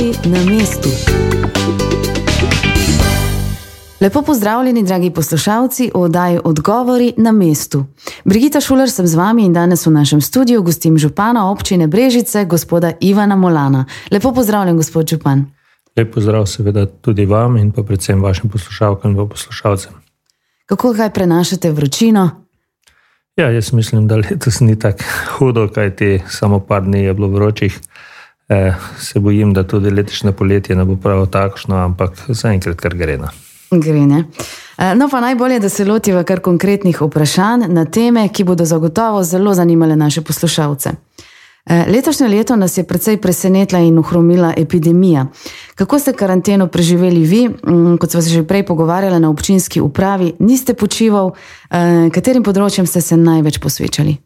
Odgovori na mestu. Lepo pozdravljeni, dragi poslušalci, v oddaji Odgovori na mestu. Brigita Šuler sem z vami in danes v našem studiu gostim župana občine Brežice, gospoda Ivana Molana. Lepo pozdravljen, gospod župan. Lep pozdrav, seveda tudi vam in pa predvsem vašim poslušalkam in poslušalcem. Kako kaj prenašate vročino? Ja, jaz mislim, da letos ni tako hudo, kajti samo par dni je bilo vročih. E, se bojim, da tudi letošnje poletje ne bo prav takšno, ampak zaenkrat kar gre. No. Gre ne. E, no, pa najbolje, da se lotiva kar konkretnih vprašanj na teme, ki bodo zagotovo zelo zanimale naše poslušalce. E, letošnje leto nas je precej presenetila in uhromila epidemija. Kako ste karanteno preživeli vi, mm, kot smo se že prej pogovarjali na občinski upravi, niste počivali, e, katerim področjem ste se največ posvečali?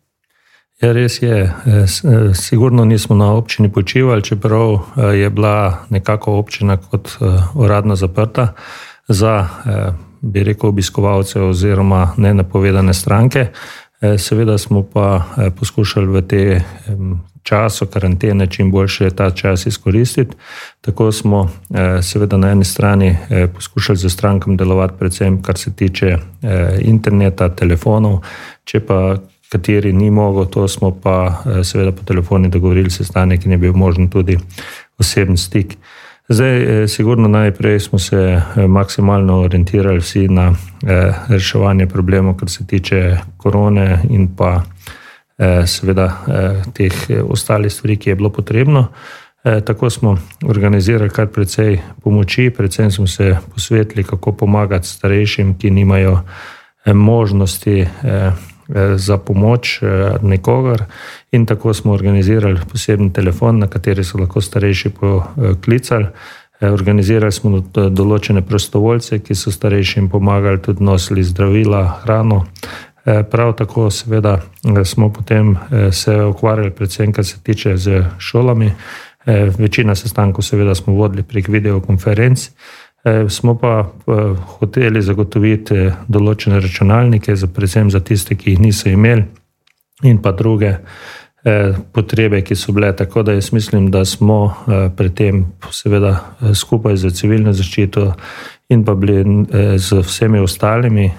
Ja, res je. Sigurno nismo na občini počivali, čeprav je bila nekako občina kot uradno zaprta za, bi rekel, obiskovalce oziroma nenapovedane stranke. Seveda smo pa poskušali v te času karantene čim boljše ta čas izkoristiti. Tako smo seveda na eni strani poskušali za strankam delovati, predvsem kar se tiče interneta, telefonov, če pa kateri ni mogel, to smo pa seveda po telefoni dogovorili sestanek in je bil možen tudi osebni stik. Zdaj, eh, sigurno najprej smo se eh, maksimalno orientirali vsi na eh, reševanje problemov, kar se tiče korone in pa seveda teh ostalih stvari, ki je bilo potrebno. Tako smo organizirali kar precej pomoči, predvsem smo se posvetili, kako pomagati starejšim, ki nimajo možnosti za pomoč nikogar. In tako smo organizirali poseben telefon, na kateri so lahko starejši poklicali. Eh, organizirali smo določene prostovoljce, ki so starejšim pomagali, tudi nosili zdravila, hrano. Eh, prav tako, seveda, eh, smo potem se ukvarjali, predvsem, kar se tiče z šolami. Večina sestankov, seveda, smo vodili prek videokonferenc. Smo pa hoteli zagotoviti določene računalnike, predvsem za tiste, ki jih niso imeli, in pa druge. Eh, potrebe, ki so bile. Tako da jaz mislim, da smo eh, pri tem, seveda, eh, skupaj z civilno zaščito in pa bili z vsemi ostalimi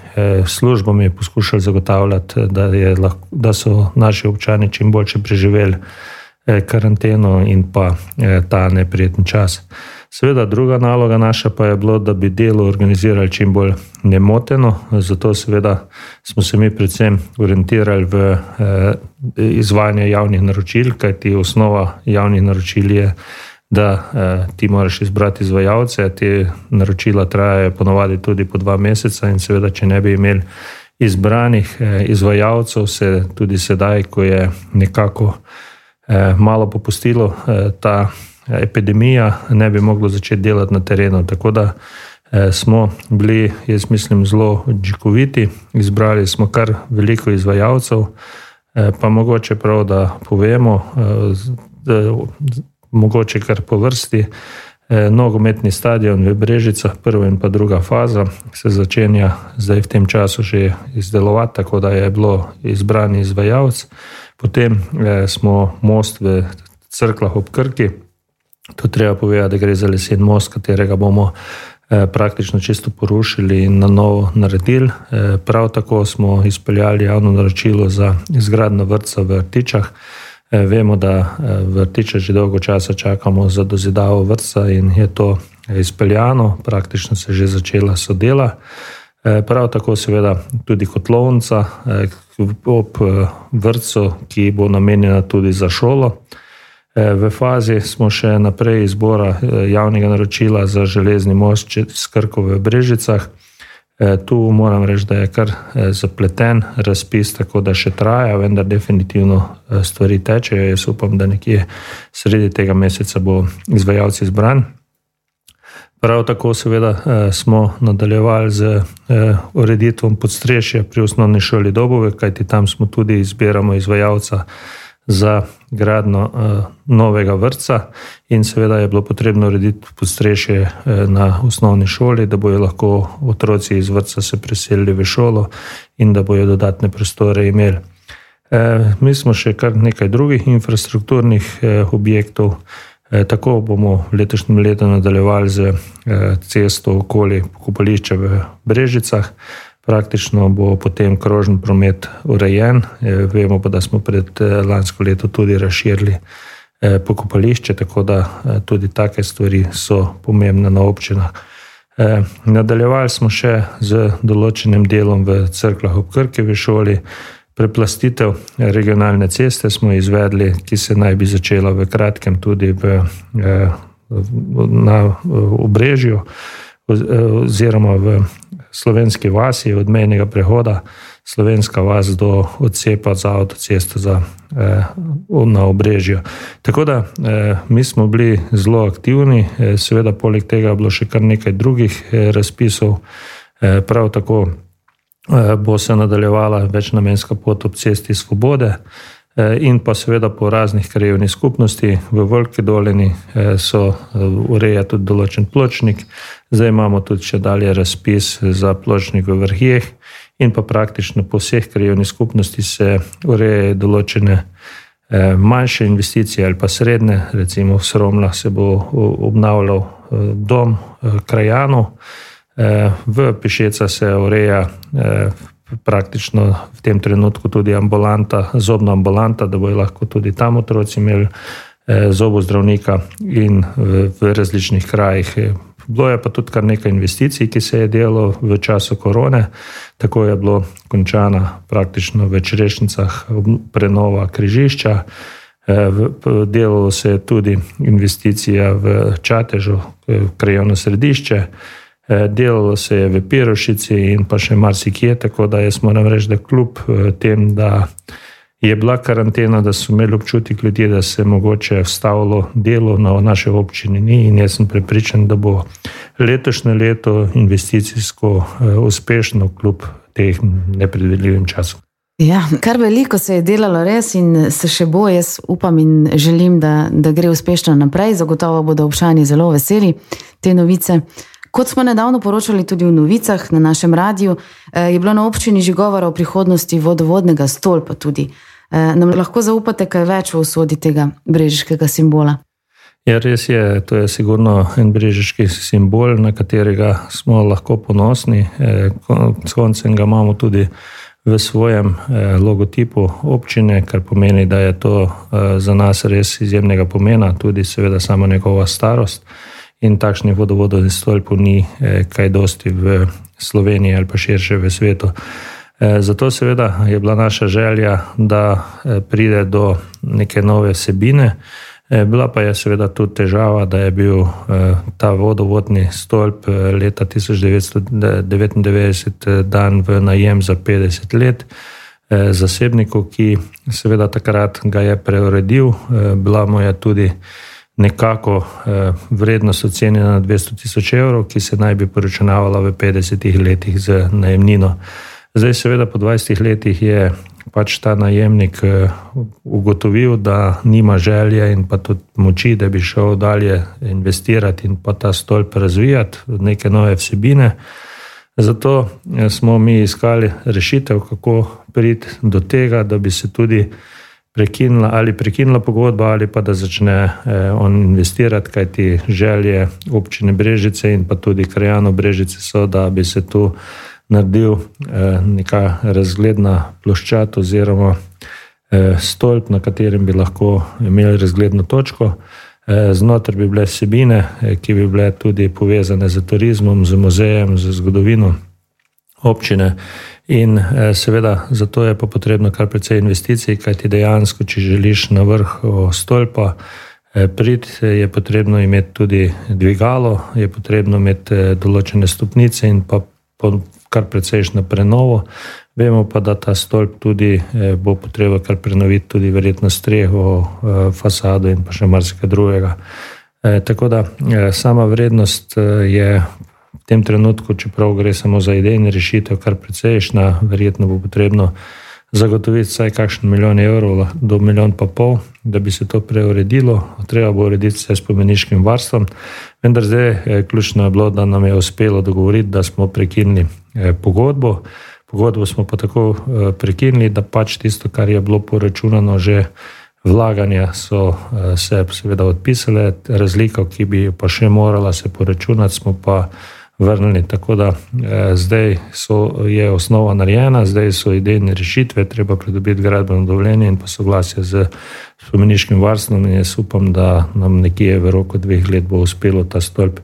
službami poskušali zagotavljati, da, lahko, da so naši občani čim boljše preživeli karanteno in pa ta neprijeten čas. Seveda, druga naloga naša pa je bilo, da bi delo organizirali čim bolj nemoteno. Zato seveda smo se mi predvsem orientirali v eh, izvajanje javnih naročil, kajti osnova javnih naročil je, da eh, ti moraš izbrati izvajalce. Te naročila trajajo ponovadi tudi po dva meseca in seveda, če ne bi imeli izbranih eh, izvajalcev, se tudi sedaj, ko je nekako malo popustilo ta epidemija, ne bi moglo začeti delati na terenu. Tako da eh, smo bili, jaz mislim, zelo učinkoviti, izbrali smo kar veliko izvajalcev, eh, pa mogoče prav, da povemo, eh, mogoče kar po vrsti. Nogometni stadion v Brežicah, prva in pa druga faza, se začenja zdaj v tem času že izdelovati, tako da je bilo izbrani izvajalec. Potem smo most v Crklah ob Krki, To treba povedati, da gre za lesen most, katerega bomo eh, praktično čisto porušili in na novo naredili. Eh, prav tako smo izpeljali javno naročilo za izgradno vrtca v Rtičah. Eh, vemo, da v Rtičah že dolgo časa čakamo za dozidavo vrtca in je to izpeljano, praktično se je že začela sodela. Prav tako, seveda, tudi kotlovnica ob vrtu, ki bo namenjena tudi za šolo. Eh, v fazi smo še naprej izbora eh, javnega naročila za železni most s Krko v Brežicah. Eh, tu moram reči, da je kar zapleten razpis, tako da še traja, vendar definitivno stvari tečejo. Jaz upam, da nekje sredi tega meseca bo izvajalci izbran. Prav tako seveda smo nadaljevali z ureditvom podstrešja pri osnovni šoli Dobove, kajti tam smo tudi izbiramo izvajalca za gradno uh, novega vrca, in seveda je bilo potrebno urediti podstrešje uh, na osnovni šoli, da bojo lahko otroci iz vrca se preselili v šolo in da bojo dodatne prostore imeli. Uh, mi smo še kar nekaj drugih infrastrukturnih objektov Tako bomo v letošnjem letu nadaljevali z cesto okoli pokopališča v Brežicah. Praktično bo potem krožni promet urejen. Vemo pa, da smo pred lansko leto tudi razširili pokopališče, tako da tudi take stvari so pomembne na občinah. Nadaljevali smo še z določenim delom v crkvah ob Krkevi šoli. Preplastitev regionalne ceste smo izvedli, ki se naj bi začela v kratkem tudi v, eh, na obrežju oziroma v slovenski vasi od mejnega prehoda slovenska vas do odcepa za avtocesto za, eh, na obrežju. Tako da eh, mi smo bili zelo aktivni, seveda poleg tega je bilo še kar nekaj drugih razpisov, prav tako Eh, bo se nadaljevala večnamenska pot ob cesti Svobode eh, in pa seveda po raznih krajevnih skupnosti. V Veliki dolini eh, so ureja tudi določen pločnik, zdaj imamo tudi še dalje razpis za pločnik v vrhih in pa praktično po vseh krajevnih skupnosti se urejajo določene manjše investicije ali pa srednje, recimo v Sromlah se bo obnavljal dom krajanov, V Pišeca se ureja eh, praktično v tem trenutku tudi ambulanta, zobna ambulanta, da bojo lahko tudi tam otroci imeli eh, zobozdravnika in v različnih krajih. Bilo je pa tudi kar nekaj investicij, ki se je delo v času korone. Tako je bilo končana praktično v Črešnicah prenova križišča. Eh, delalo se je tudi investicija v Čatežu, krajovno središče. Eh, delalo se je v Pirošici in pa še marsikje, tako da jaz moram reči, da kljub eh, tem, da je bila karantena, da so imeli občutek ljudi, da se je mogoče vstavilo delo na naše občini ni in jaz sem prepričan, da bo letošnje leto investicijsko eh, uspešno kljub teh nepredvidljivim časom. Ja, kar veliko se je delalo res in se še bo, jaz upam in želim, da, da gre uspešno naprej. Zagotovo bodo občani zelo veseli te novice. Kot smo nedavno poročali tudi v novicah na našem radiju, eh, je bilo na občini že govora o prihodnosti vodovodnega stolpa. Tudi. Eh, nam lahko zaupate kaj več o usodi tega brežiškega simbola? Ja, res je, to je sigurno en brežiški simbol, na katerega smo lahko ponosni. Eh, s koncem ga imamo tudi v svojem logotipu občine, kar pomeni, da je to za nas res izjemnega pomena, tudi seveda sama njegova starost in takšnih vodovodov in stolpov ni eh, kaj dosti v Sloveniji ali pa širše v svetu. Eh, zato seveda je bila naša želja, da eh, pride do neke nove vsebine. Bila pa je seveda tudi težava, da je bil ta vodovodni stolp leta 1999 dan v najem za 50 let zasebniku, ki seveda takrat ga je preuredil. Bila mu je tudi nekako eh, vrednost ocenjena na 200 tisoč evrov, ki se naj bi poročenavala v 50 letih z najemnino. Zdaj, seveda, po 20 letih je pač ta najemnik eh, ugotovil, da nima želje in pa tudi moči, da bi šel dalje investirati in pa ta stolp razvijati neke nove vsebine. Zato eh, smo mi iskali rešitev, kako priti do tega, da bi se tudi prekinila ali prekinila pogodba, ali pa da začne eh, on investirati, kaj ti želje občine Brežice in pa tudi krajano Brežice so, da bi se tu naredil eh, neka razgledna ploščat oziroma eh, stolp, na katerem bi lahko imeli razgledno točko. Eh, znotraj bi bile vsebine, eh, ki bi bile tudi povezane z turizmom, z muzejem, z zgodovino občine. In eh, seveda, zato je pa potrebno kar precej investicij, kajti dejansko, če želiš na vrh stolpa eh, priti, je potrebno imeti tudi dvigalo, je potrebno imeti eh, določene stopnice in pa kar precejšno prenovo. Vemo pa, da ta stolp tudi bo potrebno kar prenoviti, tudi verjetno streho, fasado in pa še marsikaj drugega. Tako da sama vrednost je v tem trenutku, čeprav gre samo za idejne rešitev, kar precejšna, verjetno bo potrebno zagotoviti vsaj kakšen milijon evrov do milijon pa pol, da bi se to preuredilo. Treba bo urediti vse spomeniškim varstvom. Vendar zdaj je ključno bilo, da nam je uspelo dogovoriti, da smo prekinili eh, pogodbo. Pogodbo smo pa tako eh, prekinili, da pač tisto, kar je bilo poračunano že vlaganja so se seveda odpisale, razliko, ki bi pa še morala se poračunati, smo pa vrnili. Tako da zdaj so, je osnova narejena, zdaj so idejne rešitve, treba pridobiti gradbeno dovoljenje in pa soglasje z spomeniškim varstvom in jaz upam, da nam nekje v roku dveh let bo uspelo ta stolp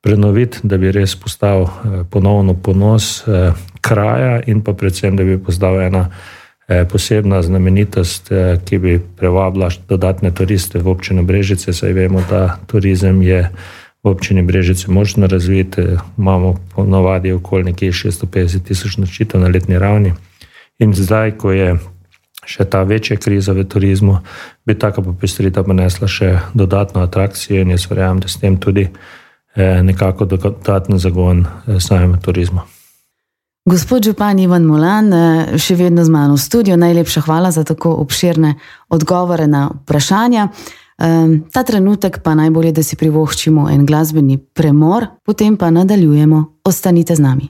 prenoviti, da bi res postal eh, ponovno ponos eh, kraja in pa predvsem, da bi postal ena eh, posebna znamenitost, ki bi privabila dodatne turiste v občino Brežice, saj vemo, da turizem je v občini Brežice močno razvit, imamo ponovadi okoli nekje 650 tisoč nočitev na letni ravni in zdaj, ko je še ta večja kriza v turizmu, bi taka popestritev prinesla še dodatno atrakcijo in jaz verjamem, da s tem tudi Eh, nekako dodatni zagon eh, samega turizma. Gospod Župan Ivan Molan, eh, še vedno z mano v studiu, najlepša hvala za tako obširne odgovore na vprašanja. Ta trenutek pa najbolje, da si privoščimo en glasbeni premor, potem pa nadaljujemo. Ostanite z nami.